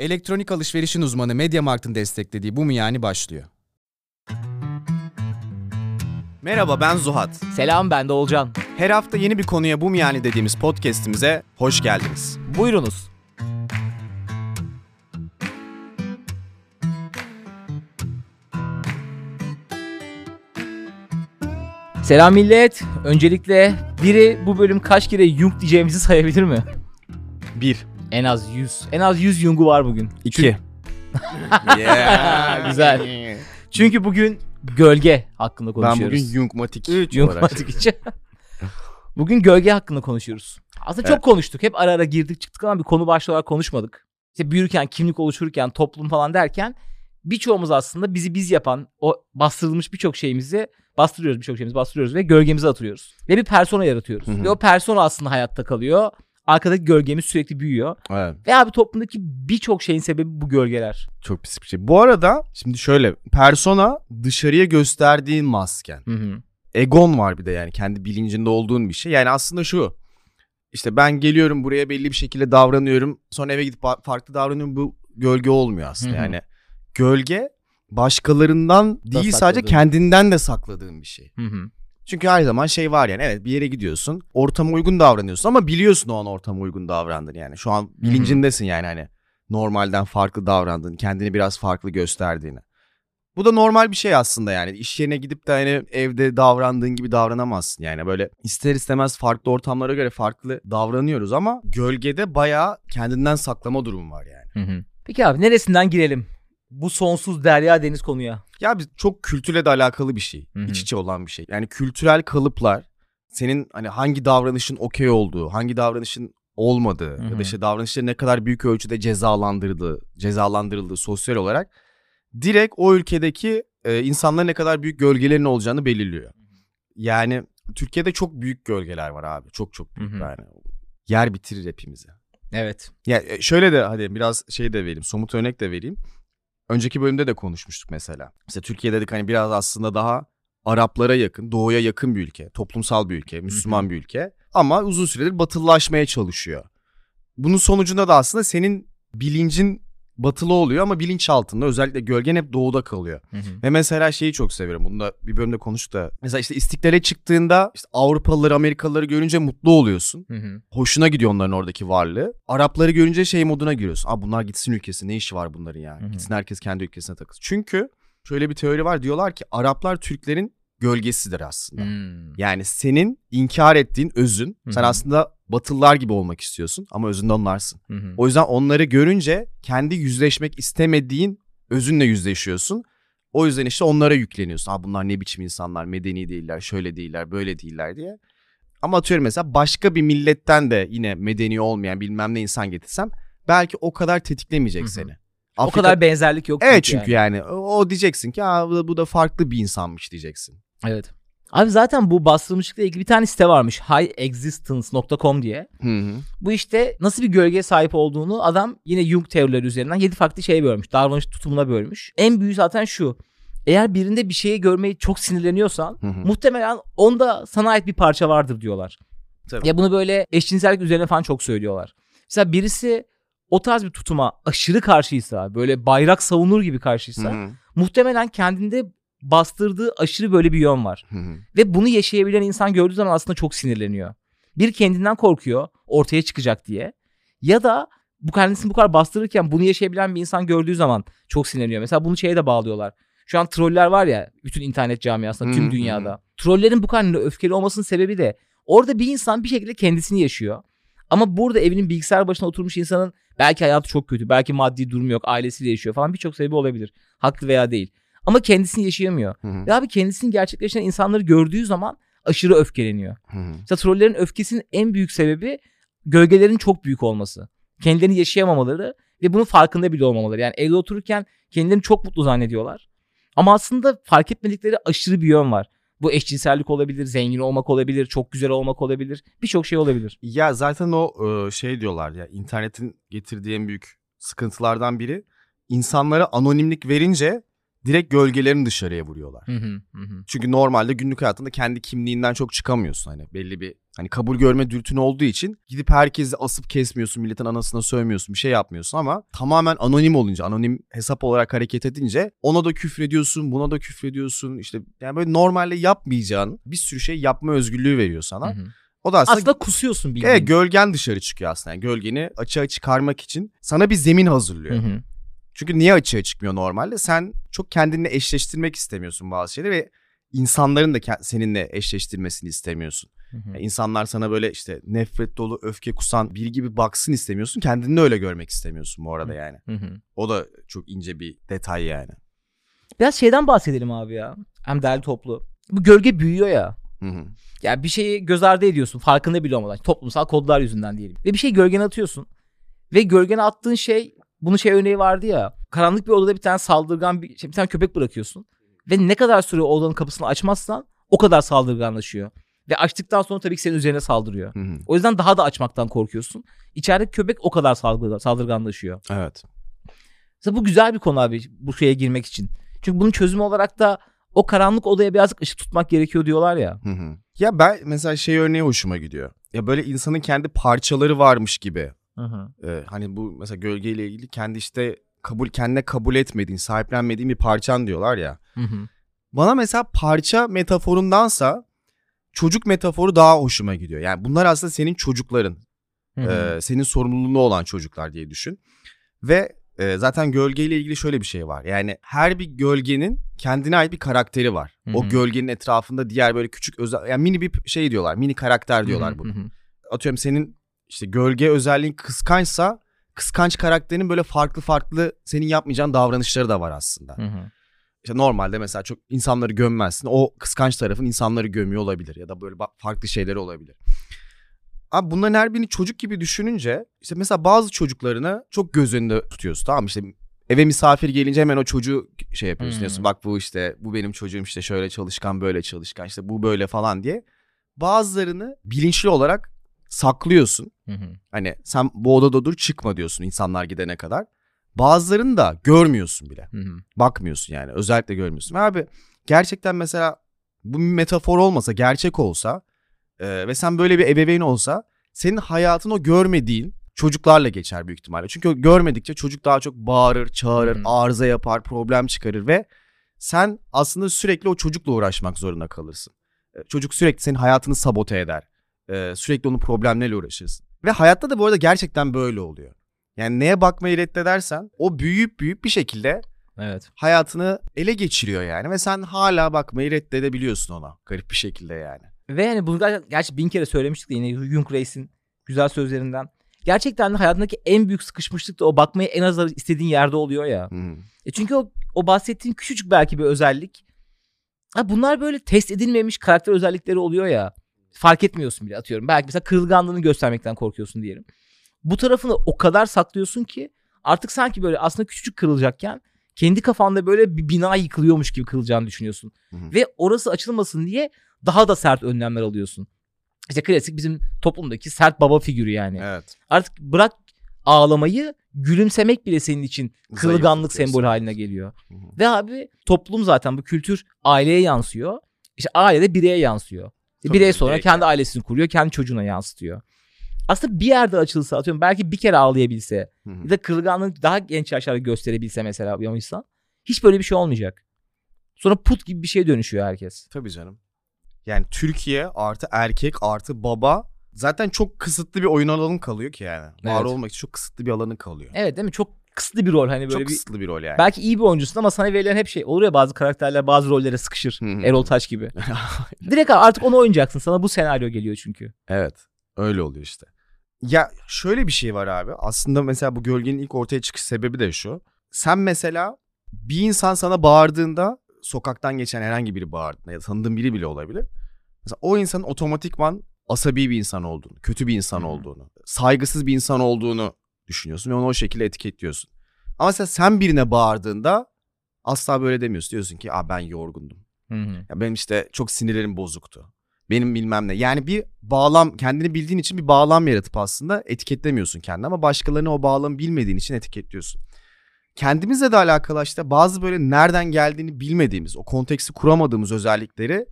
Elektronik alışverişin uzmanı MediaMarkt'ın desteklediği Bu mu yani başlıyor. Merhaba ben Zuhat. Selam ben de Olcan. Her hafta yeni bir konuya Bu mu yani dediğimiz podcast'imize hoş geldiniz. Buyurunuz. Selam millet. Öncelikle biri bu bölüm kaç kere Jung diyeceğimizi sayabilir mi? Bir. En az 100. En az 100 Jung'u var bugün. İki. yeah. Güzel. Çünkü bugün gölge hakkında konuşuyoruz. Ben bugün Jungmatik 3 Jungmatik için. bugün gölge hakkında konuşuyoruz. Aslında evet. çok konuştuk. Hep ara ara girdik çıktık ama bir konu başlığı olarak konuşmadık. İşte büyürken, kimlik oluşurken, toplum falan derken birçoğumuz aslında bizi biz yapan o bastırılmış birçok şeyimizi bastırıyoruz birçok şeyimizi bastırıyoruz ve gölgemizi atıyoruz. Ve bir persona yaratıyoruz. Hı hı. Ve o persona aslında hayatta kalıyor. Arkadaki gölgemiz sürekli büyüyor. Evet. Ve abi toplumdaki birçok şeyin sebebi bu gölgeler. Çok pis bir şey. Bu arada şimdi şöyle persona dışarıya gösterdiğin masken. Hı hı. Egon var bir de yani kendi bilincinde olduğun bir şey. Yani aslında şu işte ben geliyorum buraya belli bir şekilde davranıyorum. Sonra eve gidip farklı davranıyorum. Bu gölge olmuyor aslında. Hı hı. Yani gölge başkalarından da değil sadece kendinden de sakladığın bir şey. Hı hı. Çünkü her zaman şey var yani evet bir yere gidiyorsun ortama uygun davranıyorsun ama biliyorsun o an ortama uygun davrandın yani. Şu an bilincindesin yani hani normalden farklı davrandığını kendini biraz farklı gösterdiğini. Bu da normal bir şey aslında yani. İş yerine gidip de hani evde davrandığın gibi davranamazsın. Yani böyle ister istemez farklı ortamlara göre farklı davranıyoruz ama gölgede bayağı kendinden saklama durumu var yani. Hı hı. Peki abi neresinden girelim? Bu sonsuz derya deniz konuya? Ya biz çok kültürle de alakalı bir şey. Hı-hı. İç içe olan bir şey. Yani kültürel kalıplar senin hani hangi davranışın okey olduğu, hangi davranışın olmadığı Hı-hı. ya da işte davranışları ne kadar büyük ölçüde cezalandırıldığı, cezalandırıldığı sosyal olarak direkt o ülkedeki e, insanların ne kadar büyük gölgelerin olacağını belirliyor. Yani Türkiye'de çok büyük gölgeler var abi. Çok çok büyük Hı-hı. yani. Yer bitirir hepimizi. Evet. Ya yani şöyle de hadi biraz şey de vereyim, somut örnek de vereyim. Önceki bölümde de konuşmuştuk mesela. Mesela Türkiye dedik hani biraz aslında daha Araplara yakın, doğuya yakın bir ülke, toplumsal bir ülke, Müslüman bir ülke ama uzun süredir batılılaşmaya çalışıyor. Bunun sonucunda da aslında senin bilincin batılı oluyor ama bilinç altında özellikle gölgen hep doğuda kalıyor. Hı hı. Ve mesela şeyi çok severim. Bunu da bir bölümde konuştuk da. Mesela işte istiklale çıktığında işte Avrupalıları, Amerikalıları görünce mutlu oluyorsun. Hı hı. Hoşuna gidiyor onların oradaki varlığı. Arapları görünce şey moduna giriyorsun. Aa bunlar gitsin ülkesi. Ne işi var bunların yani? Hı hı. Gitsin herkes kendi ülkesine takılsın. Çünkü şöyle bir teori var. Diyorlar ki Araplar Türklerin gölgesidir aslında. Hmm. Yani senin inkar ettiğin özün. Hmm. Sen aslında Batılılar gibi olmak istiyorsun ama özünde onlarsın. Hmm. O yüzden onları görünce kendi yüzleşmek istemediğin özünle yüzleşiyorsun. O yüzden işte onlara yükleniyorsun. Ha bunlar ne biçim insanlar, medeni değiller, şöyle değiller, böyle değiller diye. Ama atıyorum mesela başka bir milletten de yine medeni olmayan bilmem ne insan getirsem belki o kadar tetiklemeyecek Hı-hı. seni. Afrika... O kadar benzerlik yok. Evet çünkü yani. yani o diyeceksin ki ha bu da farklı bir insanmış diyeceksin. Evet. Abi zaten bu bastırılmışlıkla ilgili bir tane site varmış. highexistence.com diye. Hı hı. Bu işte nasıl bir gölgeye sahip olduğunu adam yine Jung teorileri üzerinden 7 farklı şeye bölmüş. Davranış tutumuna bölmüş. En büyüğü zaten şu. Eğer birinde bir şeyi görmeyi çok sinirleniyorsan hı hı. muhtemelen onda sana ait bir parça vardır diyorlar. Tabii. Ya bunu böyle eşcinsellik üzerine falan çok söylüyorlar. Mesela birisi o tarz bir tutuma aşırı karşıysa, böyle bayrak savunur gibi karşıysa hı hı. muhtemelen kendinde bastırdığı aşırı böyle bir yön var. Ve bunu yaşayabilen insan gördüğü zaman aslında çok sinirleniyor. Bir kendinden korkuyor ortaya çıkacak diye. Ya da bu kendisini bu kadar bastırırken bunu yaşayabilen bir insan gördüğü zaman çok sinirleniyor. Mesela bunu şeye de bağlıyorlar. Şu an troller var ya bütün internet camiasında tüm dünyada. Trollerin bu kadar öfkeli olmasının sebebi de orada bir insan bir şekilde kendisini yaşıyor. Ama burada evinin bilgisayar başına oturmuş insanın belki hayatı çok kötü, belki maddi durumu yok, ailesiyle yaşıyor falan birçok sebebi olabilir. Haklı veya değil. Ama kendisini yaşayamıyor. Hı hı. Ve abi kendisini gerçekleştiren insanları gördüğü zaman aşırı öfkeleniyor. Hı hı. Mesela trollerin öfkesinin en büyük sebebi gölgelerin çok büyük olması. Kendilerini yaşayamamaları ve bunun farkında bile olmamaları. Yani evde otururken kendilerini çok mutlu zannediyorlar. Ama aslında fark etmedikleri aşırı bir yön var. Bu eşcinsellik olabilir, zengin olmak olabilir, çok güzel olmak olabilir. Birçok şey olabilir. Ya zaten o şey diyorlar ya internetin getirdiği en büyük sıkıntılardan biri insanlara anonimlik verince direkt gölgelerini dışarıya vuruyorlar. Hı hı, hı. Çünkü normalde günlük hayatında kendi kimliğinden çok çıkamıyorsun hani belli bir hani kabul görme dürtün olduğu için gidip herkesi asıp kesmiyorsun, milletin anasına sövmüyorsun, bir şey yapmıyorsun ama tamamen anonim olunca, anonim hesap olarak hareket edince ona da küfrediyorsun, buna da küfrediyorsun. İşte yani böyle normalde yapmayacağın bir sürü şey yapma özgürlüğü veriyor sana. Hı hı. O da aslında, Aslında kusuyorsun bildiğin. evet, gölgen dışarı çıkıyor aslında. Yani gölgeni açığa çıkarmak için sana bir zemin hazırlıyor. Hı hı. Çünkü niye açığa çıkmıyor normalde? Sen çok kendinle eşleştirmek istemiyorsun bazı şeyleri ve insanların da seninle eşleştirmesini istemiyorsun. Hı hı. Yani insanlar sana böyle işte nefret dolu, öfke kusan biri gibi baksın istemiyorsun. Kendini de öyle görmek istemiyorsun bu arada yani. Hı hı. O da çok ince bir detay yani. Biraz şeyden bahsedelim abi ya. Hem derli toplu. Bu gölge büyüyor ya. Hı hı. Ya bir şeyi göz ardı ediyorsun farkında bile olmadan. Toplumsal kodlar yüzünden diyelim. Ve bir şey gölgene atıyorsun. Ve gölgene attığın şey bunun şey örneği vardı ya. Karanlık bir odada bir tane saldırgan bir, şey, bir tane köpek bırakıyorsun. Ve ne kadar süre odanın kapısını açmazsan o kadar saldırganlaşıyor. Ve açtıktan sonra tabii ki senin üzerine saldırıyor. Hı hı. O yüzden daha da açmaktan korkuyorsun. İçerideki köpek o kadar saldırgan, saldırganlaşıyor. Evet. Mesela bu güzel bir konu abi bu şeye girmek için. Çünkü bunun çözümü olarak da o karanlık odaya birazcık ışık tutmak gerekiyor diyorlar ya. Hı hı. Ya ben mesela şey örneği hoşuma gidiyor. Ya böyle insanın kendi parçaları varmış gibi. Ee, hani bu mesela gölgeyle ilgili kendi işte kabul kendine kabul etmediğin, sahiplenmediğin bir parçan diyorlar ya. Hı hı. Bana mesela parça metaforundansa çocuk metaforu daha hoşuma gidiyor. Yani bunlar aslında senin çocukların. Hı hı. Ee, senin sorumluluğunda olan çocuklar diye düşün. Ve e, zaten gölgeyle ilgili şöyle bir şey var. Yani her bir gölgenin kendine ait bir karakteri var. Hı O hı. gölgenin etrafında diğer böyle küçük özel yani mini bir şey diyorlar. Mini karakter diyorlar Hı hı, bunu. Atıyorum senin işte gölge özelliğin kıskançsa kıskanç karakterin böyle farklı farklı senin yapmayacağın davranışları da var aslında. Hı hı. İşte normalde mesela çok insanları gömmezsin. O kıskanç tarafın insanları gömüyor olabilir ya da böyle farklı şeyleri olabilir. Abi bunların her birini çocuk gibi düşününce işte mesela bazı çocuklarını çok göz önünde tutuyorsun tamam işte eve misafir gelince hemen o çocuğu şey yapıyorsun Hmm. diyorsun bak bu işte bu benim çocuğum işte şöyle çalışkan böyle çalışkan işte bu böyle falan diye. Bazılarını bilinçli olarak saklıyorsun. Hı hı. Hani sen bu odada dur çıkma diyorsun insanlar gidene kadar. Bazılarını da görmüyorsun bile. Hı hı. Bakmıyorsun yani özellikle görmüyorsun. Ve abi gerçekten mesela bu bir metafor olmasa gerçek olsa e, ve sen böyle bir ebeveyn olsa senin hayatın o görmediğin çocuklarla geçer büyük ihtimalle. Çünkü görmedikçe çocuk daha çok bağırır, çağırır, Hı hı. arıza yapar, problem çıkarır ve sen aslında sürekli o çocukla uğraşmak zorunda kalırsın. E, Çocuk sürekli senin hayatını sabote eder. Sürekli onun problemleriyle uğraşırsın. Ve hayatta da bu arada gerçekten böyle oluyor. Yani neye bakmayı reddedersen o büyüyüp büyüyüp bir şekilde Evet. hayatını ele geçiriyor yani. Ve sen hala bakmayı reddedebiliyorsun ona garip bir şekilde yani. Ve yani bunu ger- gerçi bin kere söylemiştik de yine Jung Reis'in güzel sözlerinden. Gerçekten de hayatındaki en büyük sıkışmışlık da o bakmayı en az istediğin yerde oluyor ya. Hı. E çünkü o, o bahsettiğin küçücük belki bir özellik. Ha bunlar böyle test edilmemiş karakter özellikleri oluyor ya. Fark etmiyorsun bile atıyorum. Belki mesela kırılganlığını göstermekten korkuyorsun diyelim. Bu tarafını o kadar saklıyorsun ki artık sanki böyle aslında küçücük kırılacakken kendi kafanda böyle bir bina yıkılıyormuş gibi kırılacağını düşünüyorsun. Hı hı. Ve orası açılmasın diye daha da sert önlemler alıyorsun. İşte klasik bizim toplumdaki sert baba figürü yani. Evet. Artık bırak ağlamayı gülümsemek bile senin için kırılganlık gösteriyor. haline geliyor. Hı hı. Ve abi toplum zaten bu kültür aileye yansıyor. İşte aile de bireye yansıyor. Tabii Birey tabii, sonra direkt kendi ailesini kuruyor, kendi çocuğuna yansıtıyor. Aslında bir yerde açılsa atıyorum belki bir kere ağlayabilse Hı hı. ya da kırılganlık daha genç yaşlarda gösterebilse mesela bir insan hiç böyle bir şey olmayacak. Sonra put gibi bir şeye dönüşüyor herkes. Tabii canım. Yani Türkiye artı erkek artı baba zaten çok kısıtlı bir oyun alanı kalıyor ki yani. Var Evet. olmak için çok kısıtlı bir alanı kalıyor. Evet değil mi? Çok kısıtlı bir rol hani böyle çok bir kısıtlı bir rol yani. belki iyi bir oyuncusun ama sana verilen hep şey olur ya bazı karakterler bazı rollere sıkışır. Erol Taş gibi. Direkt artık onu oynayacaksın. Sana bu senaryo geliyor çünkü. Evet. Öyle oluyor işte. Ya şöyle bir şey var abi. Aslında mesela bu gölgenin ilk ortaya çıkış sebebi de şu. Sen mesela bir insan sana bağırdığında sokaktan geçen herhangi biri bağırdığında ya da tanıdığın biri bile olabilir. Mesela o insanın otomatikman asabi bir insan olduğunu, kötü bir insan olduğunu, saygısız bir insan olduğunu düşünüyorsun ve onu o şekilde etiketliyorsun. Ama mesela sen birine bağırdığında asla böyle demiyorsun. Diyorsun ki Aa, ben yorgundum. Ya benim işte çok sinirlerim bozuktu. Benim bilmem ne. Yani bir bağlam kendini bildiğin için bir bağlam yaratıp aslında etiketlemiyorsun kendini ama başkalarını o bağlamı bilmediğin için etiketliyorsun. kendimizle de alakalı işte bazı böyle nereden geldiğini bilmediğimiz, o konteksti kuramadığımız özellikleri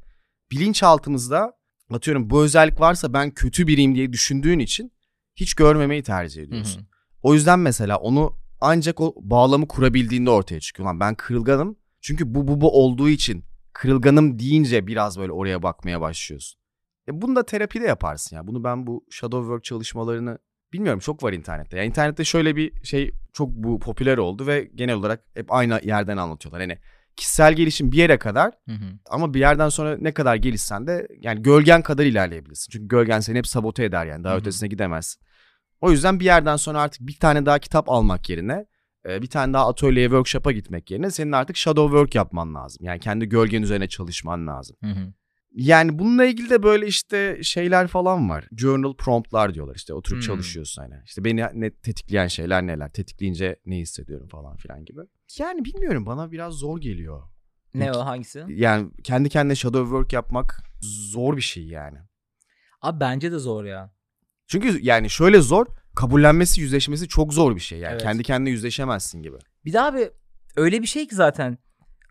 bilinçaltımızda atıyorum bu özellik varsa ben kötü biriyim diye düşündüğün için hiç görmemeyi tercih ediyorsun. Hı hı. O yüzden mesela onu ancak o bağlamı kurabildiğinde ortaya çıkıyor. Lan ben kırılganım çünkü bu bu bu olduğu için kırılganım deyince biraz böyle oraya bakmaya başlıyorsun. E bunu da terapide yaparsın ya. Bunu ben bu shadow work çalışmalarını bilmiyorum çok var internette. Ya internette şöyle bir şey çok bu popüler oldu ve genel olarak hep aynı yerden anlatıyorlar. Hani kişisel gelişim bir yere kadar Hı hı. ama bir yerden sonra ne kadar gelişsen de yani gölgen kadar ilerleyebilirsin. Çünkü gölgen seni hep sabote eder yani daha Hı hı. ötesine gidemezsin. O yüzden bir yerden sonra artık bir tane daha kitap almak yerine e, bir tane daha atölyeye workshop'a gitmek yerine senin artık shadow work yapman lazım. Yani kendi gölgen üzerine çalışman lazım. Hı hı. Yani bununla ilgili de böyle işte şeyler falan var. Journal promptlar diyorlar işte oturup Hmm. çalışıyorsun hani. İşte beni ne tetikleyen şeyler neler, tetikleyince ne hissediyorum falan filan gibi. Yani bilmiyorum bana biraz zor geliyor. Ne o hangisi? Yani kendi kendine shadow work yapmak zor bir şey yani. Abi bence de zor ya. Çünkü yani şöyle zor, kabullenmesi, yüzleşmesi çok zor bir şey. Yani Evet. kendi kendine yüzleşemezsin gibi. Bir daha abi öyle bir şey ki zaten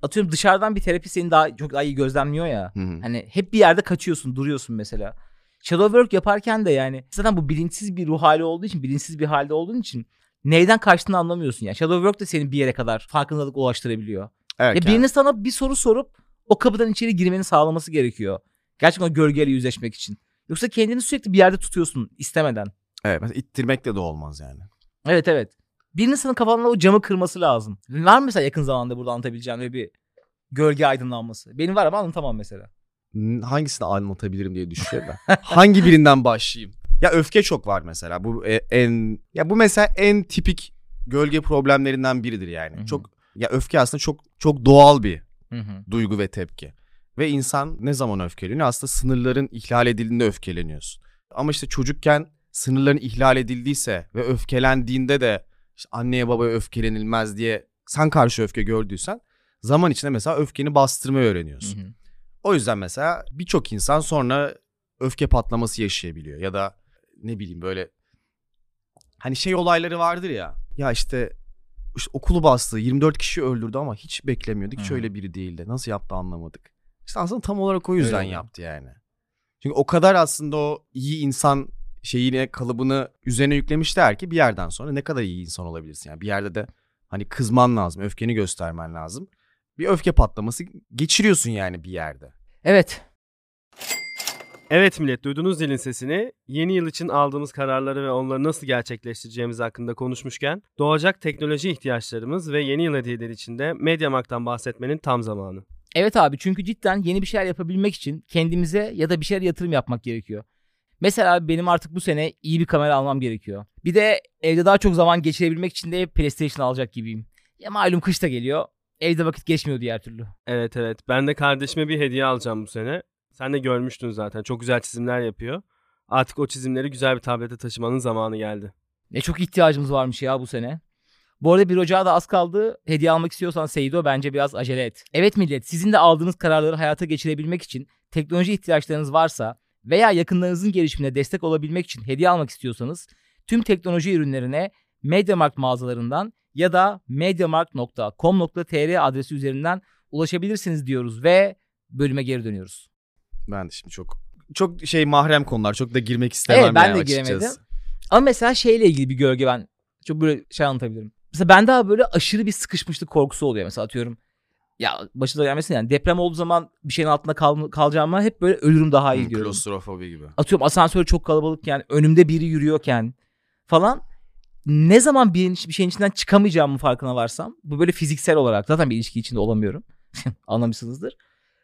atıyorum dışarıdan bir terapi seni daha çok daha iyi gözlemliyor ya. Hı hı. Hani hep bir yerde kaçıyorsun, duruyorsun mesela. Shadow work yaparken de yani zaten bu bilinçsiz bir ruh hali olduğu için, bilinçsiz bir halde olduğun için neyden kaçtığını anlamıyorsun ya. Shadow work de seni bir yere kadar farkındalık ulaştırabiliyor. Evet. Ya yani- birinin sana bir soru sorup o kapıdan içeri girmeni sağlaması gerekiyor. Gerçekten o gölgeyle yüzleşmek için. Yoksa kendini sürekli bir yerde tutuyorsun istemeden. Evet, mesela ittirmekle de olmaz yani. Evet evet. Birinin sana kafandan o camı kırması lazım. Var mı mesela yakın zamanda burada anlatabileceğin öyle bir gölge aydınlanması? Benim var ama anlatamam mesela. Hangisini anlatabilirim diye düşünüyorum ben. Hangi birinden başlayayım? Ya öfke çok var mesela. Bu e- en ya bu mesela en tipik gölge problemlerinden biridir yani. Hı hı. Çok ya öfke aslında çok çok doğal bir Hı hı. duygu ve tepki. Ve insan ne zaman öfkeleniyor? Aslında sınırların ihlal edildiğinde öfkeleniyorsun. Ama işte çocukken sınırların ihlal edildiyse ve öfkelendiğinde de işte anneye babaya öfkelenilmez diye sen karşı öfke gördüysen zaman içinde mesela öfkeni bastırmayı öğreniyorsun. Hı hı. O yüzden mesela birçok insan sonra öfke patlaması yaşayabiliyor ya da ne bileyim böyle hani şey olayları vardır ya. Ya işte, işte okulu bastı 24 kişi öldürdü ama hiç beklemiyorduk. Hiç Hı. öyle biri değildi. Nasıl yaptı anlamadık. İşte aslında tam olarak o yüzden oluyor. yaptı yani. Çünkü o kadar aslında o iyi insan şeyine kalıbını üzerine yüklemişler ki bir yerden sonra ne kadar iyi insan olabilirsin. Yani bir yerde de hani kızman lazım, öfkeni göstermen lazım. Bir öfke patlaması geçiriyorsun yani bir yerde. Evet. Evet millet duydunuz zilin sesini. Yeni yıl için aldığımız kararları ve onları nasıl gerçekleştireceğimiz hakkında konuşmuşken doğacak teknoloji ihtiyaçlarımız ve yeni yıl hediyeleri için de Mediamarkt'tan bahsetmenin tam zamanı. Evet abi çünkü cidden yeni bir şeyler yapabilmek için kendimize ya da bir şeyler yatırım yapmak gerekiyor. Mesela benim artık bu sene iyi bir kamera almam gerekiyor. Bir de evde daha çok zaman geçirebilmek için de PlayStation alacak gibiyim. Ya malum kış da geliyor. Evde vakit geçmiyor diğer türlü. Evet evet ben de kardeşime bir hediye alacağım bu sene. Sen de görmüştün zaten çok güzel çizimler yapıyor. Artık o çizimleri güzel bir tablete taşımanın zamanı geldi. Ne çok ihtiyacımız varmış ya bu sene. Bu arada bir ocağa da az kaldı. Hediye almak istiyorsan Seydo bence biraz acele et. Evet millet sizin de aldığınız kararları hayata geçirebilmek için teknoloji ihtiyaçlarınız varsa veya yakınlarınızın gelişimine destek olabilmek için hediye almak istiyorsanız tüm teknoloji ürünlerine Mediamarkt mağazalarından ya da mediamarkt.com.tr adresi üzerinden ulaşabilirsiniz diyoruz ve bölüme geri dönüyoruz. Ben de şimdi çok çok şey mahrem konular. Çok da girmek istemem Evet, ben yani de açıkçası. giremedim. Ama mesela şeyle ilgili bir gölge ben çok böyle şey anlatabilirim. Mesela bende abi böyle aşırı bir sıkışmışlık korkusu oluyor mesela atıyorum. Ya başına gelmesin yani deprem olduğu zaman bir şeyin altında kal, kalacağıma hep böyle ölürüm daha iyi diyorum. Klostrofobi gibi. Atıyorum asansör çok kalabalıkken önümde biri yürüyorken falan ne zaman bir, bir şeyin içinden çıkamayacağımın farkına varsam bu böyle fiziksel olarak zaten bir ilişki içinde olamıyorum. Anlamışsınızdır.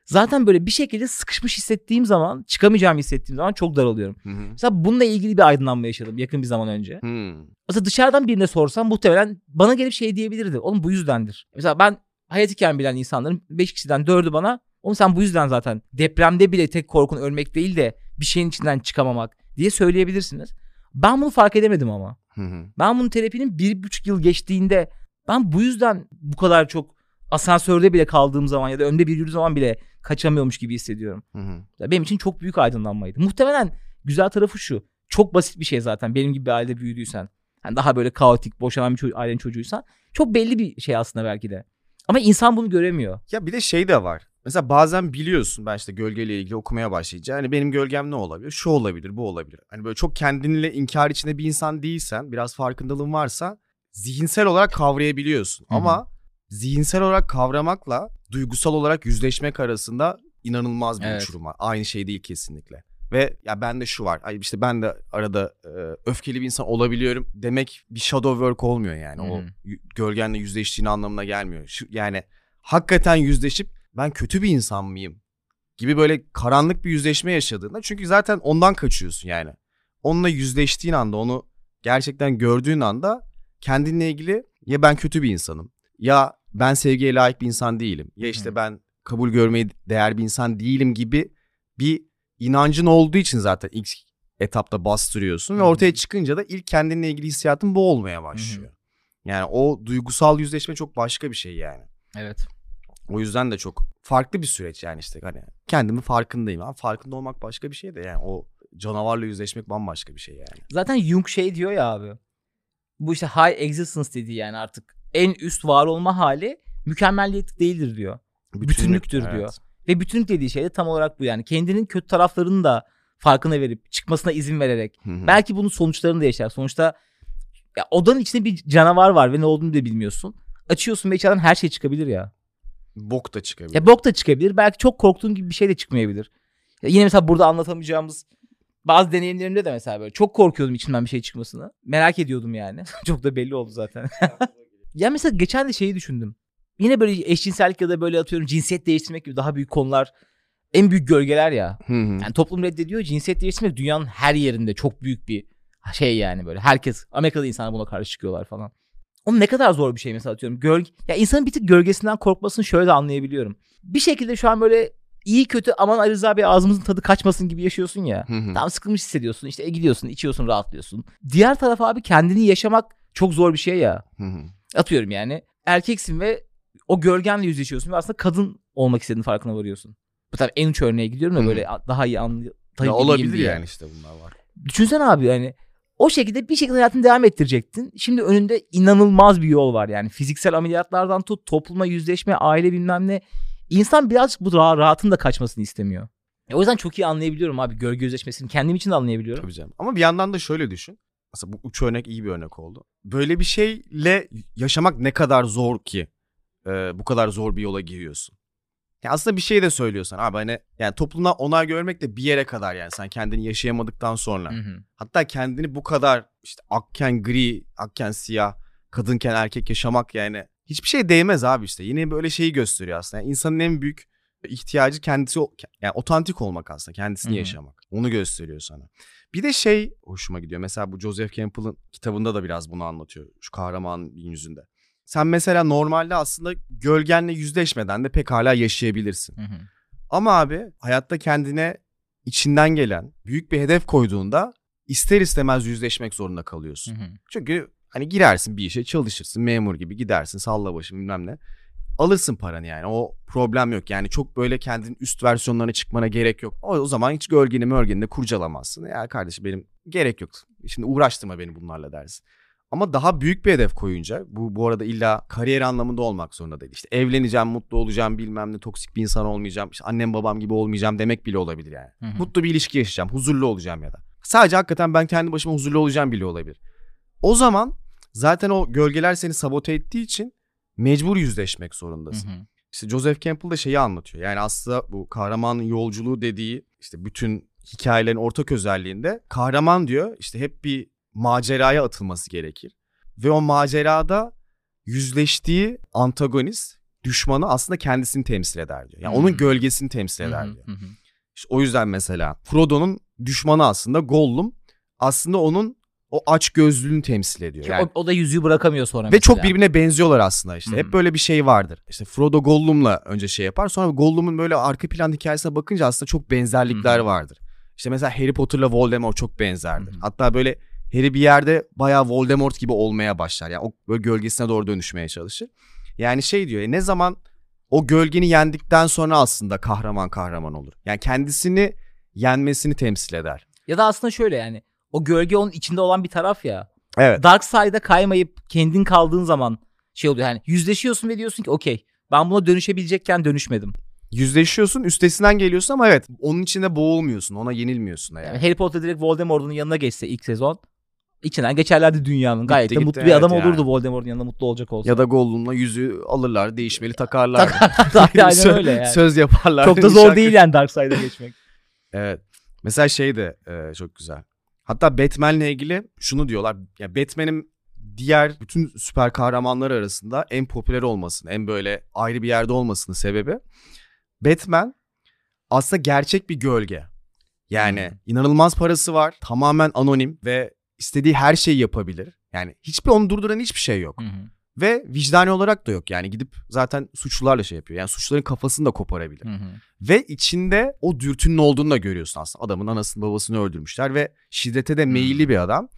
Zaten böyle bir şekilde sıkışmış hissettiğim zaman çıkamayacağımı hissettiğim zaman çok daralıyorum. Hı hı. Mesela bununla ilgili bir aydınlanma yaşadım yakın bir zaman önce. Hmm. Mesela dışarıdan birine sorsam muhtemelen bana gelip şey diyebilirdi. Oğlum bu yüzdendir. Mesela ben hayat hikayemi bilen insanların 5 kişiden 4'ü bana oğlum sen bu yüzden zaten depremde bile tek korkun ölmek değil de bir şeyin içinden çıkamamak diye söyleyebilirsiniz. Ben bunu fark edemedim ama. Hı hı. Ben bunun terapinin bir buçuk yıl geçtiğinde ben bu yüzden bu kadar çok asansörde bile kaldığım zaman ya da önde bir yürüdüğüm zaman bile kaçamıyormuş gibi hissediyorum. Hı hı. Benim için çok büyük aydınlanmaydı. Muhtemelen güzel tarafı şu. Çok basit bir şey zaten benim gibi bir ailede büyüdüysen. Yani daha böyle kaotik, boşanan bir çocuk, ailenin çocuğuysan çok belli bir şey aslında belki de. Ama insan bunu göremiyor. Ya bir de şey de var. Mesela bazen biliyorsun ben işte gölgeyle ilgili okumaya başlayınca hani benim gölgem ne olabilir? Şu olabilir, bu olabilir. Hani böyle çok kendinle inkar içinde bir insan değilsen, biraz farkındalığın varsa zihinsel olarak kavrayabiliyorsun. Hı hı. Ama zihinsel olarak kavramakla duygusal olarak yüzleşmek arasında inanılmaz bir Evet. uçurum var. Aynı şey değil kesinlikle. Ve ya bende şu var. Ay işte ben de arada e, öfkeli bir insan olabiliyorum demek bir shadow work olmuyor yani. O hı. y- gölgenle yüzleştiğin anlamına gelmiyor. Şu, yani hakikaten yüzleşip ben kötü bir insan mıyım gibi böyle karanlık bir yüzleşme yaşadığında çünkü zaten ondan kaçıyorsun yani. Onunla yüzleştiğin anda onu gerçekten gördüğün anda kendinle ilgili ya ben kötü bir insanım ya ben sevgiye layık bir insan değilim ya işte Hı. ben kabul görmeye değer bir insan değilim gibi bir inancın olduğu için zaten ilk etapta bastırıyorsun ve Hı ortaya çıkınca da ilk kendinle ilgili hissiyatın bu olmaya başlıyor. Yani o duygusal yüzleşme çok başka bir şey yani. Evet. O yüzden de çok farklı bir süreç yani işte hani kendimi farkındayım. Ama farkında olmak başka bir şey de yani o canavarla yüzleşmek bambaşka bir şey yani. Zaten Jung şey diyor ya abi. Bu işte high existence dediği yani artık en üst var olma hali mükemmelliyet değildir diyor. Bütünlüktür diyor. Ve bütünlük dediği şey de tam olarak bu yani. Kendinin kötü taraflarını da farkına verip çıkmasına izin vererek. Hı hı. Belki bunun sonuçlarını da yaşar. Sonuçta ya odanın içinde bir canavar var ve ne olduğunu da bilmiyorsun. Açıyorsun ve içeriden her şey çıkabilir ya. Bok da çıkabilir. Ya bok da çıkabilir. Belki çok korktuğun gibi bir şey de çıkmayabilir. Ya yine mesela burada anlatamayacağımız bazı deneyimlerimde de mesela böyle çok korkuyordum içimden bir şey çıkmasını. Merak ediyordum yani. çok da belli oldu zaten. ya mesela geçen de şeyi düşündüm. Yine böyle eşcinsellik ya da böyle atıyorum cinsiyet değiştirmek gibi daha büyük konular en büyük gölgeler ya. Hı hı. Yani toplum reddediyor. Cinsiyet değiştirmek dünyanın her yerinde çok büyük bir şey yani böyle. Herkes Amerika'da insanlar buna karşı çıkıyorlar falan. Oğlum ne kadar zor bir şey mesela atıyorum. Gölge, ya insanın bir tık gölgesinden korkmasını şöyle de anlayabiliyorum. Bir şekilde şu an böyle iyi kötü aman Ali Rıza Bey ağzımızın tadı kaçmasın gibi yaşıyorsun ya. Hı hı. Tam sıkılmış hissediyorsun. İşte e, gidiyorsun, içiyorsun, rahatlıyorsun. Diğer taraf abi kendini yaşamak çok zor bir şey ya. Hı hı. Atıyorum yani. Erkeksin ve o gölgenle yüzleşiyorsun ve aslında kadın olmak istediğinin farkına varıyorsun. Bu tabii en uç örneğe gidiyorum da Hı. böyle daha iyi Ya anlayabileyim olabilir diye. yani işte bunlar var. Düşünsene abi yani o şekilde bir şekilde hayatını devam ettirecektin. Şimdi önünde inanılmaz bir yol var yani. Fiziksel ameliyatlardan tut, topluma yüzleşme, aile bilmem ne. İnsan birazcık bu rahat, rahatın da kaçmasını istemiyor. E o yüzden çok iyi anlayabiliyorum abi gölge yüzleşmesini. Kendim için de anlayabiliyorum. Tabii canım. Ama bir yandan da şöyle düşün. Mesela bu uç örnek iyi bir örnek oldu. Böyle bir şeyle yaşamak ne kadar zor ki e, bu kadar zor bir yola giriyorsun. Ya aslında bir şey de söylüyorsan abi hani yani toplumdan onay görmek de bir yere kadar yani sen kendini yaşayamadıktan sonra. Hı hı. Hatta kendini bu kadar işte akken gri, akken siyah, kadınken erkek yaşamak yani hiçbir şey değmez abi işte. Yine böyle şeyi gösteriyor aslında. Yani insanın en büyük ihtiyacı kendisi yani otantik olmak aslında, kendisini Hı hı. yaşamak. Onu gösteriyor sana. Bir de şey hoşuma gidiyor. Mesela bu Joseph Campbell'ın kitabında da biraz bunu anlatıyor. Şu kahramanın yüzünde. Sen mesela normalde aslında gölgenle yüzleşmeden de pekala yaşayabilirsin. Hı hı. Ama abi hayatta kendine içinden gelen büyük bir hedef koyduğunda ister istemez yüzleşmek zorunda kalıyorsun. Hı hı. Çünkü hani girersin bir işe çalışırsın memur gibi gidersin salla başım bilmem ne. Alırsın paranı yani o problem yok. Yani çok böyle kendinin üst versiyonlarına çıkmana gerek yok. O, o zaman hiç gölgeni mörgeni de kurcalamazsın. Ya kardeşim benim gerek yok. Şimdi uğraştırma beni bunlarla dersin. Ama daha büyük bir hedef koyunca bu bu arada illa kariyer anlamında olmak zorunda değil. İşte evleneceğim, mutlu olacağım, bilmem ne toksik bir insan olmayacağım. işte annem babam gibi olmayacağım demek bile olabilir yani. Hı hı. Mutlu bir ilişki yaşayacağım, huzurlu olacağım ya da. Sadece hakikaten ben kendi başıma huzurlu olacağım bile olabilir. O zaman zaten o gölgeler seni sabote ettiği için mecbur yüzleşmek zorundasın. Hı hı. İşte Joseph Campbell da şeyi anlatıyor. Yani aslında bu kahramanın yolculuğu dediği işte bütün hikayelerin ortak özelliğinde kahraman diyor işte hep bir maceraya atılması gerekir. Ve o macerada yüzleştiği antagonist, düşmanı aslında kendisini temsil eder diyor. Yani Hmm. onun gölgesini temsil eder Hı hı. diyor. Hı hı. İşte o yüzden mesela Frodo'nun düşmanı aslında Gollum aslında onun o aç gözlülüğünü temsil ediyor. Ki Yani o, o da yüzüğü bırakamıyor sonra ve mesela. çok birbirine benziyorlar aslında işte. Hep böyle bir şey vardır. İşte Frodo Gollum'la önce şey yapar. Sonra Gollum'un böyle arka plan hikayesine bakınca aslında çok benzerlikler hı. vardır. İşte mesela Harry Potter'la Voldemort çok benzerdir. Hı hı. Hatta böyle Harry bir yerde bayağı Voldemort gibi olmaya başlar. Yani o böyle gölgesine doğru dönüşmeye çalışır. Yani şey diyor. "E, ne zaman o gölgeni yendikten sonra aslında kahraman kahraman olur. Yani kendisini yenmesini temsil eder. Ya da aslında şöyle yani o gölge onun içinde olan bir taraf ya. Evet. Dark Side'a kaymayıp kendin kaldığın zaman şey oluyor. Yani yüzleşiyorsun ve diyorsun ki okey ben buna dönüşebilecekken dönüşmedim. Yüzleşiyorsun üstesinden geliyorsun ama evet onun içinde boğulmuyorsun ona yenilmiyorsun yani. Yani Harry Potter direkt Voldemort'un yanına geçse ilk sezon içinden geçerlerdi dünyanın. Gayet de gitti, mutlu bir evet adam yani. olurdu Voldemort'un yanında mutlu olacak olsa. Ya da Gollum'la yüzü alırlar değişmeli takarlar. Aynen Sö- öyle yani. Söz yaparlar. Çok da zor değil yani Dark Side'a geçmek. Evet. Mesela şey de e, çok güzel. Hatta Batman'le ilgili şunu diyorlar. Ya Batman'in diğer bütün süper kahramanlar arasında en popüler olmasının, en böyle ayrı bir yerde olmasının sebebi Batman aslında gerçek bir gölge. Yani Hmm. inanılmaz parası var, tamamen anonim ve istediği her şeyi yapabilir. Yani hiçbir onu durduran hiçbir şey yok. Hı. Ve vicdani olarak da yok. Yani gidip zaten suçlularla şey yapıyor. Yani suçluların kafasını da koparabilir. Hı hı. Ve içinde o dürtünün olduğunu da görüyorsun aslında. Adamın anasını babasını öldürmüşler ve şiddete de meyilli bir adam.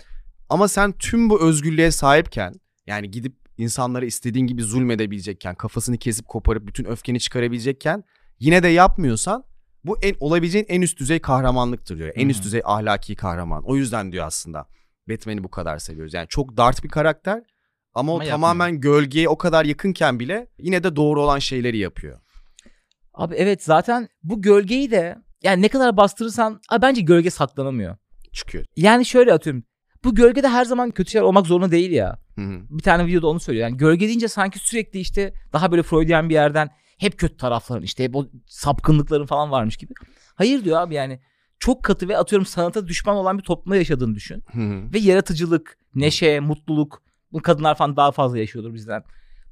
Ama sen tüm bu özgürlüğe sahipken yani gidip insanlara istediğin gibi zulmedebilecekken, kafasını kesip koparıp bütün öfkeni çıkarabilecekken yine de yapmıyorsan bu en olabileceğin en üst düzey kahramanlıktır diyor. En üst düzey ahlaki kahraman. O yüzden diyor aslında Batman'i bu kadar seviyoruz. Yani çok dart bir karakter ama o Ama yapmıyor. tamamen gölgeye o kadar yakınken bile yine de doğru olan şeyleri yapıyor. Abi evet zaten bu gölgeyi de yani ne kadar bastırırsan abi bence gölge saklanamıyor. Çıkıyor. Yani şöyle atıyorum. Bu gölgede her zaman kötü şeyler olmak zorunda değil ya. Hı hı. Bir tane videoda onu söylüyor. Yani gölge deyince sanki sürekli işte daha böyle Freudian bir yerden hep kötü tarafların işte hep o sapkınlıkların falan varmış gibi. Hayır diyor abi yani çok katı ve atıyorum sanata düşman olan bir toplumda yaşadığını düşün. Hı hı. Ve yaratıcılık, neşe, mutluluk bu kadınlar falan daha fazla yaşıyordur bizden.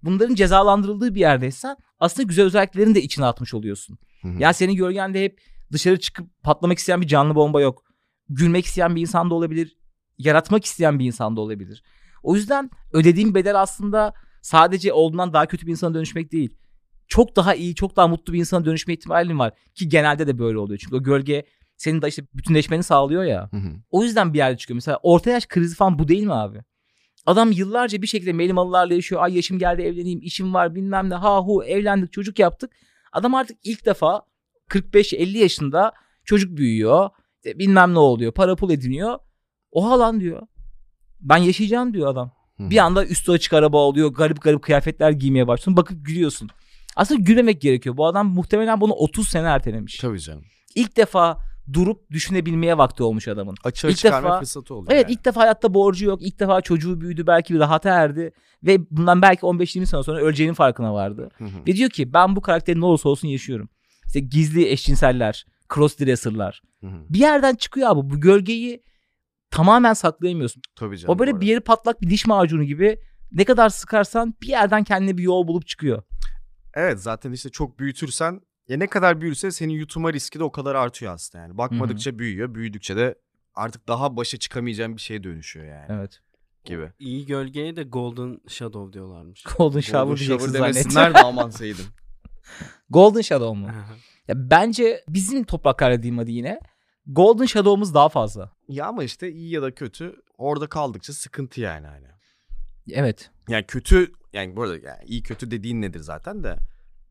Bunların cezalandırıldığı bir yerdeysen aslında güzel özelliklerini de içine atmış oluyorsun. Hı hı. Ya senin gölgende hep dışarı çıkıp patlamak isteyen bir canlı bomba yok. Gülmek isteyen bir insan da olabilir. Yaratmak isteyen bir insan da olabilir. O yüzden ödediğin bedel aslında sadece olduğundan daha kötü bir insana dönüşmek değil. Çok daha iyi, çok daha mutlu bir insana dönüşme ihtimalin var. Ki genelde de böyle oluyor. Çünkü o gölge senin de işte bütünleşmeni sağlıyor ya. Hı hı. O yüzden bir yerde çıkıyor. Mesela orta yaş krizi falan bu değil mi abi? Adam yıllarca bir şekilde melimalılarla yaşıyor. Ay yaşım geldi evleneyim, işim var bilmem ne. Ha hu evlendik, çocuk yaptık. Adam artık ilk defa 45-50 yaşında çocuk büyüyor. Bilmem ne oluyor. Para pul ediniyor. Oha lan diyor. Ben yaşayacağım diyor adam. Hı. Bir anda üstü açık araba alıyor. Garip garip kıyafetler giymeye başlıyorsun. Bakıp gülüyorsun. Aslında gülmemek gerekiyor. Bu adam muhtemelen bunu 30 sene ertelemiş. Tabii canım. İlk defa durup düşünebilmeye vakti olmuş adamın. Açığa İlk çıkarma defa- fırsatı oldu. Evet yani. ilk defa hayatta borcu yok. İlk defa çocuğu büyüdü. Belki bir rahata erdi. Ve bundan belki 15-20 sene sonra öleceğinin farkına vardı. Hı hı. Ve diyor ki ben bu karakterin ne olursa olsun yaşıyorum. İşte gizli eşcinseller, crossdresser'lar. Bir yerden çıkıyor abi. Bu gölgeyi tamamen saklayamıyorsun. Tabii canım. o böyle bir yeri patlak bir diş macunu gibi ne kadar sıkarsan bir yerden kendine bir yol bulup çıkıyor. Evet zaten işte çok büyütürsen ya ne kadar büyürse senin yutma riski de o kadar artıyor aslında yani. Bakmadıkça büyüyor. Büyüdükçe de artık daha başa çıkamayacağın bir şeye dönüşüyor yani Evet. gibi. İyi gölgeye de Golden Shadow diyorlarmış. Golden Shower Golden diyeceksin zannettim. de aman saydım. Golden Shadow mu? Ya bence bizim topraklarda diyeyim hadi yine. Golden Shadow'umuz daha fazla. ya ama işte iyi ya da kötü orada kaldıkça sıkıntı yani hani. Evet. Yani kötü yani bu arada yani iyi kötü dediğin nedir zaten de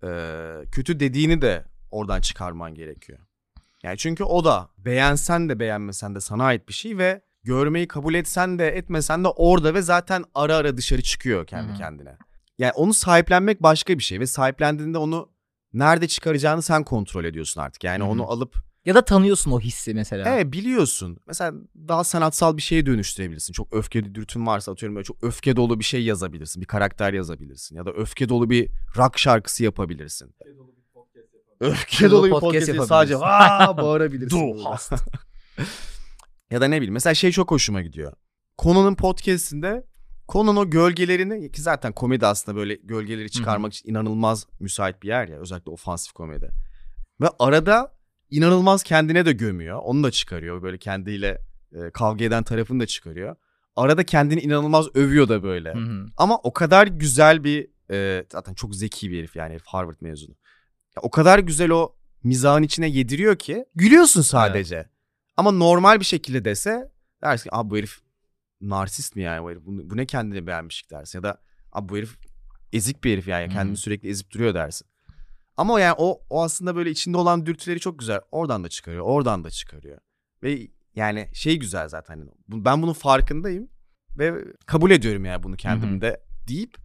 eee, kötü dediğini de oradan çıkarman gerekiyor. Yani çünkü o da beğensen de beğenmesen de sana ait bir şey ve görmeyi kabul etsen de etmesen de orada ve zaten ara ara dışarı çıkıyor kendi Hı hı. kendine. Yani onu sahiplenmek başka bir şey ve sahiplendiğinde onu nerede çıkaracağını sen kontrol ediyorsun artık. Yani Hı hı. onu alıp Ya da tanıyorsun o hissi mesela. Evet biliyorsun. Mesela daha sanatsal bir şeye dönüştürebilirsin. Çok öfkeli dürtün varsa atıyorum böyle çok öfke dolu bir şey yazabilirsin. Bir karakter yazabilirsin. Ya da öfke dolu bir rock şarkısı yapabilirsin. Öfke dolu bir podcast, yapabilirsin. sadece aa bağırabilirsin. Du hast. ya da ne bileyim mesela şey çok hoşuma gidiyor. Conan'ın podcast'inde Conan o gölgelerini ki zaten komedi aslında böyle gölgeleri çıkarmak için inanılmaz müsait bir yer ya özellikle ofansif komedi. Ve arada inanılmaz kendine de gömüyor. Onu da çıkarıyor. Böyle kendiyle e, kavga eden tarafını da çıkarıyor. Arada kendini inanılmaz övüyor da böyle. Hı hı. Ama o kadar güzel bir e, zaten çok zeki bir herif yani herif Harvard mezunu. Ya, o kadar güzel o mizahın içine yediriyor ki gülüyorsun sadece. Ama normal bir şekilde dese dersin ki bu herif narsist mi yani bu herif bu, bu ne kendini beğenmişlik dersin ya da bu herif ezik bir herif yani Hı hı. kendini sürekli ezip duruyor dersin. Ama o yani o, o aslında böyle içinde olan dürtüleri çok güzel. Oradan da çıkarıyor, oradan da çıkarıyor. Ve yani şey güzel zaten. hani Ben bunun farkındayım. ve kabul ediyorum yani bunu kendimde deyip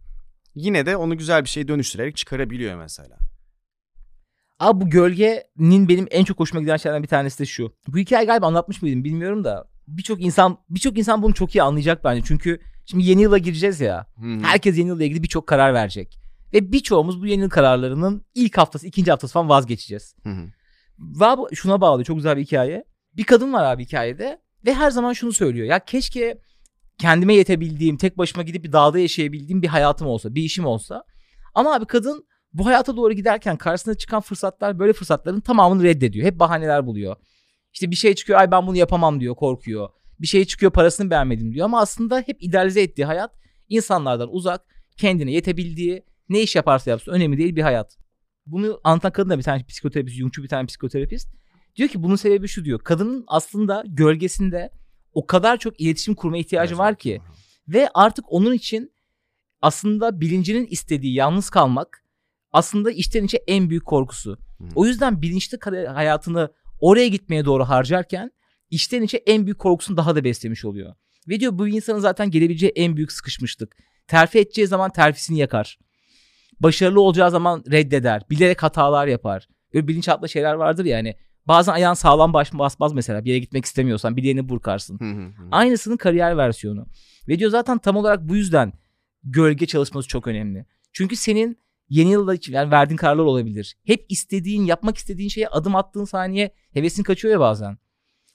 yine de onu güzel bir şey dönüştürerek çıkarabiliyor mesela. Abi bu gölgenin benim en çok hoşuma giden şeylerden bir tanesi de şu. Bu hikaye galiba anlatmış mıydım bilmiyorum da birçok insan birçok insan bunu çok iyi anlayacak bence. Çünkü şimdi yeni yıla gireceğiz ya. Hı-hı. Herkes yeni yılla ilgili birçok karar verecek. Ve birçoğumuz bu yeni kararlarının ilk haftası, ikinci haftası falan vazgeçeceğiz. Hı-hı. Ve abi şuna bağlı çok güzel bir hikaye. Bir kadın var abi hikayede ve her zaman şunu söylüyor. Ya keşke kendime yetebildiğim, tek başıma gidip bir dağda yaşayabildiğim bir hayatım olsa, bir işim olsa. Ama abi kadın bu hayata doğru giderken karşısına çıkan fırsatlar böyle fırsatların tamamını reddediyor. Hep bahaneler buluyor. İşte bir şey çıkıyor ay ben bunu yapamam diyor korkuyor. Bir şey çıkıyor parasını beğenmedim diyor ama aslında hep idealize ettiği hayat insanlardan uzak, kendine yetebildiği, ne iş yaparsa yapsın önemli değil bir hayat. Bunu anlatan kadın da bir tane psikoterapist, Jungçu bir tane psikoterapist. Diyor ki bunun sebebi şu diyor. Kadının aslında gölgesinde o kadar çok iletişim kurma ihtiyacı var ki ve artık onun için aslında bilincinin istediği yalnız kalmak aslında içten içe en büyük korkusu. Hı. O yüzden bilinçli hayatını oraya gitmeye doğru harcarken içten içe en büyük korkusunu daha da beslemiş oluyor. Ve diyor bu insanın zaten gelebileceği en büyük sıkışmışlık. Terfi edeceği zaman terfisini yakar. Başarılı olacağı zaman reddeder. Bilerek hatalar yapar. Böyle bilinçaltında şeyler vardır ya hani. Bazen ayağın sağlam baş basmaz mesela. Bir yere gitmek istemiyorsan bir yerini burkarsın. Aynısının kariyer versiyonu. Ve diyor zaten tam olarak bu yüzden gölge çalışması çok önemli. Çünkü senin yeni yılda için yani verdiğin kararlar olabilir. Hep istediğin, yapmak istediğin şeye adım attığın saniye hevesin kaçıyor ya bazen.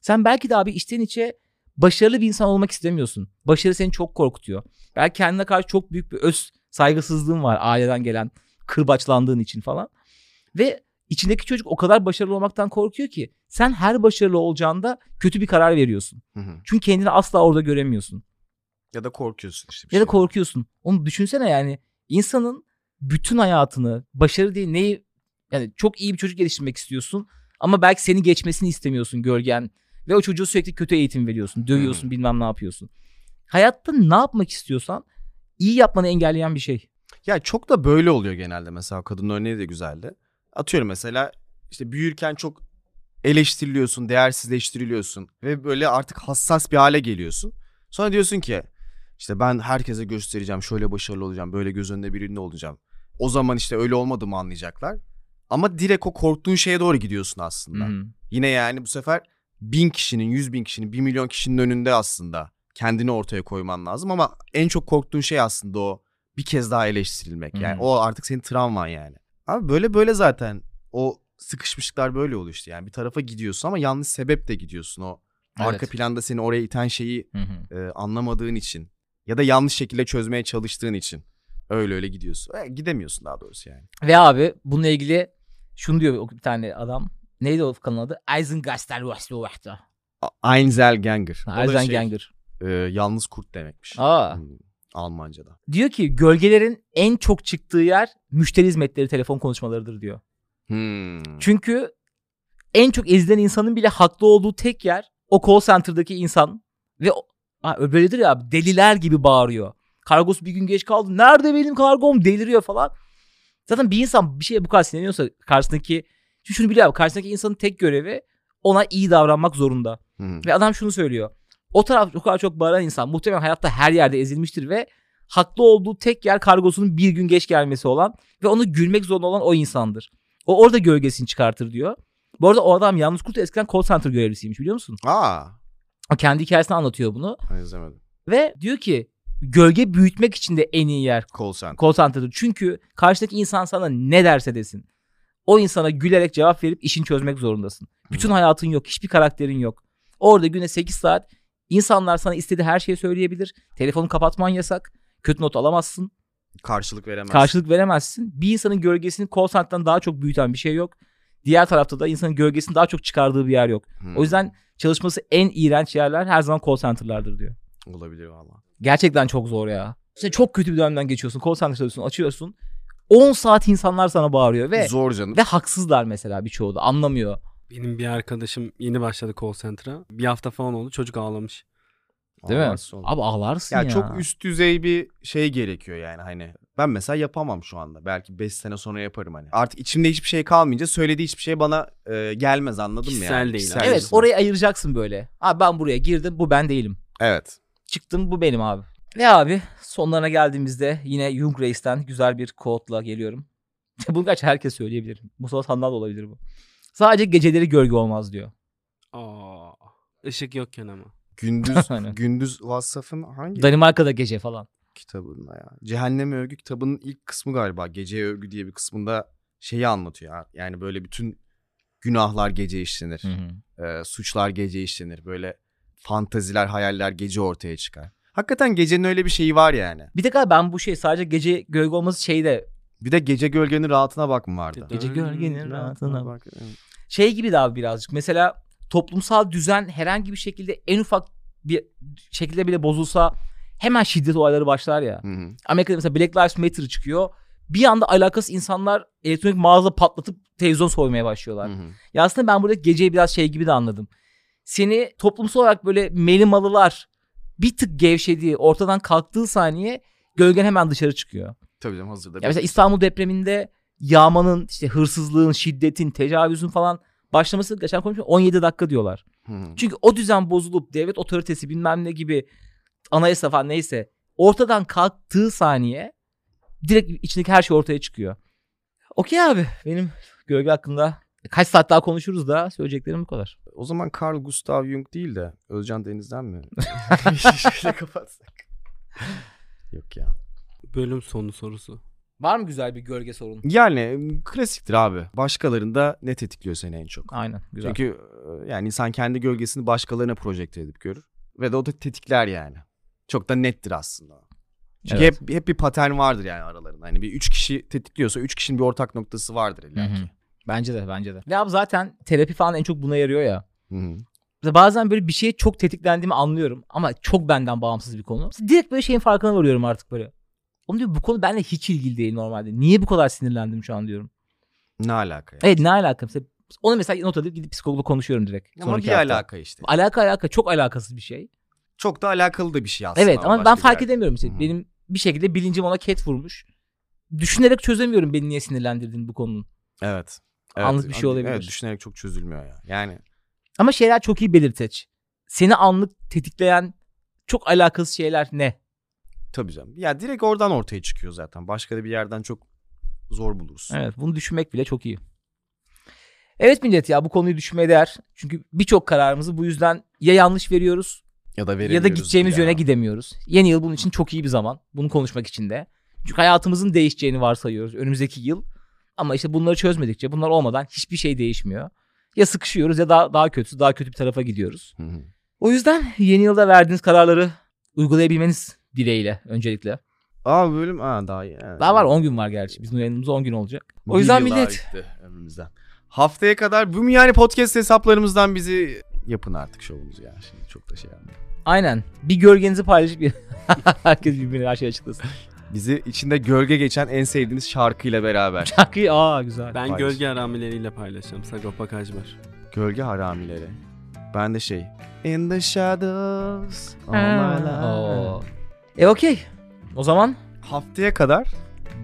Sen belki de abi içten içe başarılı bir insan olmak istemiyorsun. Başarı seni çok korkutuyor. Belki kendine karşı çok büyük bir öz saygısızlığın var aileden gelen kırbaçlandığın için falan. Ve içindeki çocuk o kadar başarılı olmaktan korkuyor ki sen her başarılı olacağında kötü bir karar veriyorsun. Hı-hı. Çünkü kendini asla orada göremiyorsun. Ya da korkuyorsun işte. bir Ya da şey. korkuyorsun. Onu düşünsene yani insanın bütün hayatını başarı değil neyi yani çok iyi bir çocuk geliştirmek istiyorsun ama belki seni geçmesini istemiyorsun gölgen ve o çocuğu sürekli kötü eğitim veriyorsun, dövüyorsun, Hmm. bilmem ne yapıyorsun. Hayatta ne yapmak istiyorsan iyi yapmanı engelleyen bir şey. Ya çok da böyle oluyor genelde mesela kadın örneği de güzeldi. Atıyorum mesela işte büyürken çok eleştiriliyorsun, değersizleştiriliyorsun ve böyle artık hassas bir hale geliyorsun. Sonra diyorsun ki işte ben herkese göstereceğim, şöyle başarılı olacağım, böyle göz önünde birinde olacağım. O zaman işte öyle olmadığımı anlayacaklar. Ama direkt o korktuğun şeye doğru gidiyorsun aslında. Hı. Yine yani bu sefer bin kişinin, yüz bin kişinin, bir milyon kişinin önünde aslında kendini ortaya koyman lazım. Ama en çok korktuğun şey aslında o bir kez daha eleştirilmek. Yani Hı. o artık senin travman yani. Abi böyle böyle zaten o sıkışmışlıklar böyle oluyor işte. Yani bir tarafa gidiyorsun ama yanlış sebeple gidiyorsun. O arka Evet. planda seni oraya iten şeyi hı. e, anlamadığın için ya da yanlış şekilde çözmeye çalıştığın için öyle öyle gidiyorsun. E, gidemiyorsun daha doğrusu yani. Ve abi bununla ilgili şunu diyor bir tane adam. Neydi o kanalın adı? Eisengaster Einzelgänger. O da şey, Eisenganger. e, yalnız kurt demekmiş. Aa. Hmm, Almanca'da. Diyor ki gölgelerin en çok çıktığı yer müşteri hizmetleri telefon konuşmalarıdır diyor. Hmm. Çünkü en çok ezilen insanın bile haklı olduğu tek yer o call center'daki insan ve ha, böyledir ya abi, deliler gibi bağırıyor. Kargosu bir gün geç kaldı. Nerede benim kargom? Deliriyor falan. Zaten bir insan bir şeye bu kadar sinirleniyorsa karşısındaki çünkü şunu biliyor abi karşısındaki insanın tek görevi ona iyi davranmak zorunda. Hmm. Ve adam şunu söylüyor. O taraf o kadar çok bağıran insan muhtemelen hayatta her yerde ezilmiştir ve haklı olduğu tek yer kargosunun bir gün geç gelmesi olan ve onu gülmek zorunda olan o insandır. O orada gölgesini çıkartır diyor. Bu arada o adam yalnız kurt eskiden call center görevlisiymiş biliyor musun? Aa. O kendi hikayesini anlatıyor bunu. Ben izlemedim. Ve diyor ki gölge büyütmek için de en iyi yer Call center. call center'dır. Çünkü karşıdaki insan sana ne derse desin. O insana gülerek cevap verip işini çözmek zorundasın. Bütün hayatın yok. Hiçbir karakterin yok. Orada güne 8 saat insanlar sana istediği her şeyi söyleyebilir. Telefonu kapatman yasak. Kötü not alamazsın. Karşılık veremez. Karşılık veremezsin. Bir insanın gölgesini call center'dan daha çok büyüten bir şey yok. Diğer tarafta da insanın gölgesini daha çok çıkardığı bir yer yok. Hmm. O yüzden çalışması en iğrenç yerler her zaman call center'lardır diyor. olabilir valla. Gerçekten çok zor ya. Sen çok kötü bir dönemden geçiyorsun. Call center çalışıyorsun, açıyorsun. 10 saat insanlar sana bağırıyor ve Zor canım. ve haksızlar mesela birçoğu da anlamıyor. Benim bir arkadaşım yeni başladı call center'a. Bir hafta falan oldu çocuk ağlamış. Değil mi? Ağlarsın oğlum. Abi ağlarsın ya, ya. çok üst düzey bir şey gerekiyor yani hani. Ben mesela yapamam şu anda. Belki 5 sene sonra yaparım hani. Artık içimde hiçbir şey kalmayınca söylediği hiçbir şey bana e, gelmez anladın mı Kişisel yani? değil abi. Evet değil. orayı ayıracaksın böyle. Abi ben buraya girdim bu ben değilim. Evet. çıktım bu benim abi. Ve abi sonlarına geldiğimizde yine Jung Reis'ten güzel bir quote'la geliyorum. Bunu gerçi herkes söyleyebilir. Mustafa Sandal da olabilir bu. Sadece geceleri gölge olmaz diyor. Aa, ışık yokken ama. Gündüz Aynen. Gündüz Vassaf'ın hangi Danimarka'da gece falan. kitabında ya? Cehennem Övgü kitabının ilk kısmı galiba. Gece Övgü diye bir kısmında şeyi anlatıyor. ya. Yani böyle bütün günahlar gece işlenir. Ee, suçlar gece işlenir. Böyle fantaziler, hayaller gece ortaya çıkar. Hakikaten gecenin öyle bir şeyi var yani. Bir de galiba ben bu şey sadece gece gölge olması şeyde Bir de gece gölgenin rahatına bak mı vardı? Gece gölgenin rahatına bak. Şey gibi de abi birazcık. Mesela toplumsal düzen herhangi bir şekilde en ufak bir şekilde bile bozulsa hemen şiddet olayları başlar ya. Hı hı. Amerika'da mesela Black Lives Matter çıkıyor. Bir anda alakasız insanlar elektronik mağaza patlatıp televizyon soymaya başlıyorlar. Hı hı. Ya aslında ben burada geceyi biraz şey gibi de anladım. Seni toplumsal olarak böyle melimalılar bir tık gevşediği, ortadan kalktığı saniye gölgen hemen dışarı çıkıyor. Tabii canım hazırda. Ya mesela İstanbul depreminde yağmanın, işte hırsızlığın, şiddetin, tecavüzün falan başlaması geçen konuşma 17 dakika diyorlar. Hı. Çünkü o düzen bozulup devlet otoritesi bilmem ne gibi anayasa falan neyse ortadan kalktığı saniye direkt içindeki her şey ortaya çıkıyor. Okey abi benim gölge hakkında kaç saat daha konuşuruz da söyleyeceklerim bu kadar. O zaman Carl Gustav Jung değil de Özcan Deniz'den mi? Şöyle kapatsak. Yok ya. Bölüm sonu sorusu. Var mı güzel bir gölge sorun? Yani klasiktir abi. Başkalarında ne tetikliyor seni en çok? Aynen güzel. Çünkü e, yani insan kendi gölgesini başkalarına projekte edip görür. Ve de o da tetikler yani. Çok da nettir aslında. Çünkü Evet. hep, hep bir patern vardır yani aralarında. Hani bir üç kişi tetikliyorsa üç kişinin bir ortak noktası vardır illa ki. Bence de bence de. Ve abi zaten terapi falan en çok buna yarıyor ya. Hı hı. Mesela bazen böyle bir şeye çok tetiklendiğimi anlıyorum ama çok benden bağımsız bir konu. Direkt böyle şeyin farkına varıyorum artık böyle. Oğlum diyor bu konu benimle hiç ilgili değil normalde. Niye bu kadar sinirlendim şu an diyorum. Ne alaka yani? Evet ne alaka? Mesela onu mesela not alıp gidip psikologla konuşuyorum direkt. Ama bir hafta. alaka işte. Alaka alaka çok alakasız bir şey. Çok da alakalı da bir şey aslında. evet ama ben fark yerde. edemiyorum. Mesela Hı hı. benim bir şekilde bilincim ona ket vurmuş. Düşünerek çözemiyorum beni niye sinirlendirdiğini bu konunun. Evet. evet. Anlık bir şey olabilir. Evet düşünerek çok çözülmüyor ya. Yani Ama şeyler çok iyi belirteç. Seni anlık tetikleyen çok alakasız şeyler ne? Tabii canım. Ya direkt oradan ortaya çıkıyor zaten. Başka da bir yerden çok zor bulursun. Evet bunu düşünmek bile çok iyi. Evet millet ya bu konuyu düşünmeye değer. Çünkü birçok kararımızı bu yüzden ya yanlış veriyoruz Ya da ya da gideceğimiz yöne gidemiyoruz. Yeni yıl bunun için çok iyi bir zaman. Bunu konuşmak için de. Çünkü hayatımızın değişeceğini varsayıyoruz önümüzdeki yıl. Ama işte bunları çözmedikçe bunlar olmadan hiçbir şey değişmiyor. Ya sıkışıyoruz ya daha, daha kötüsü daha kötü bir tarafa gidiyoruz. Hı hı. O yüzden yeni yılda verdiğiniz kararları uygulayabilmeniz dileğiyle öncelikle. Aa bölüm aa daha iyi. Evet. Daha var 10 gün var gerçi. Bizim yayınımız 10 gün olacak. O Bir yüzden millet ömrümüzden. Haftaya kadar bu yani podcast hesaplarımızdan bizi yapın artık şovumuzu ya. Şimdi çok da şey yapmayın. aynen bir gölgenizi paylaşıp bir- herkes birbirine her şey açıklasın. Bizi içinde gölge geçen en sevdiğiniz şarkıyla beraber. Şarkıyı aa güzel. Ben Paylaş. gölge aramileriyle paylaşacağım. Sagopa Kajmer. gölge haramileri. Ben de şey. In the shadows. all my life. E okey. O zaman Haftaya kadar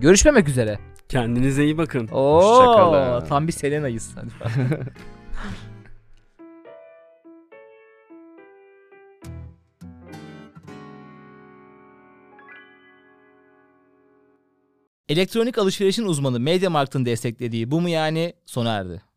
görüşmemek üzere. Kendinize iyi bakın. Oo, Hoşçakalın. tam bir Selena'yız. Hadi. Elektronik alışverişin uzmanı MediaMarkt'ın desteklediği bu mu yani sona erdi.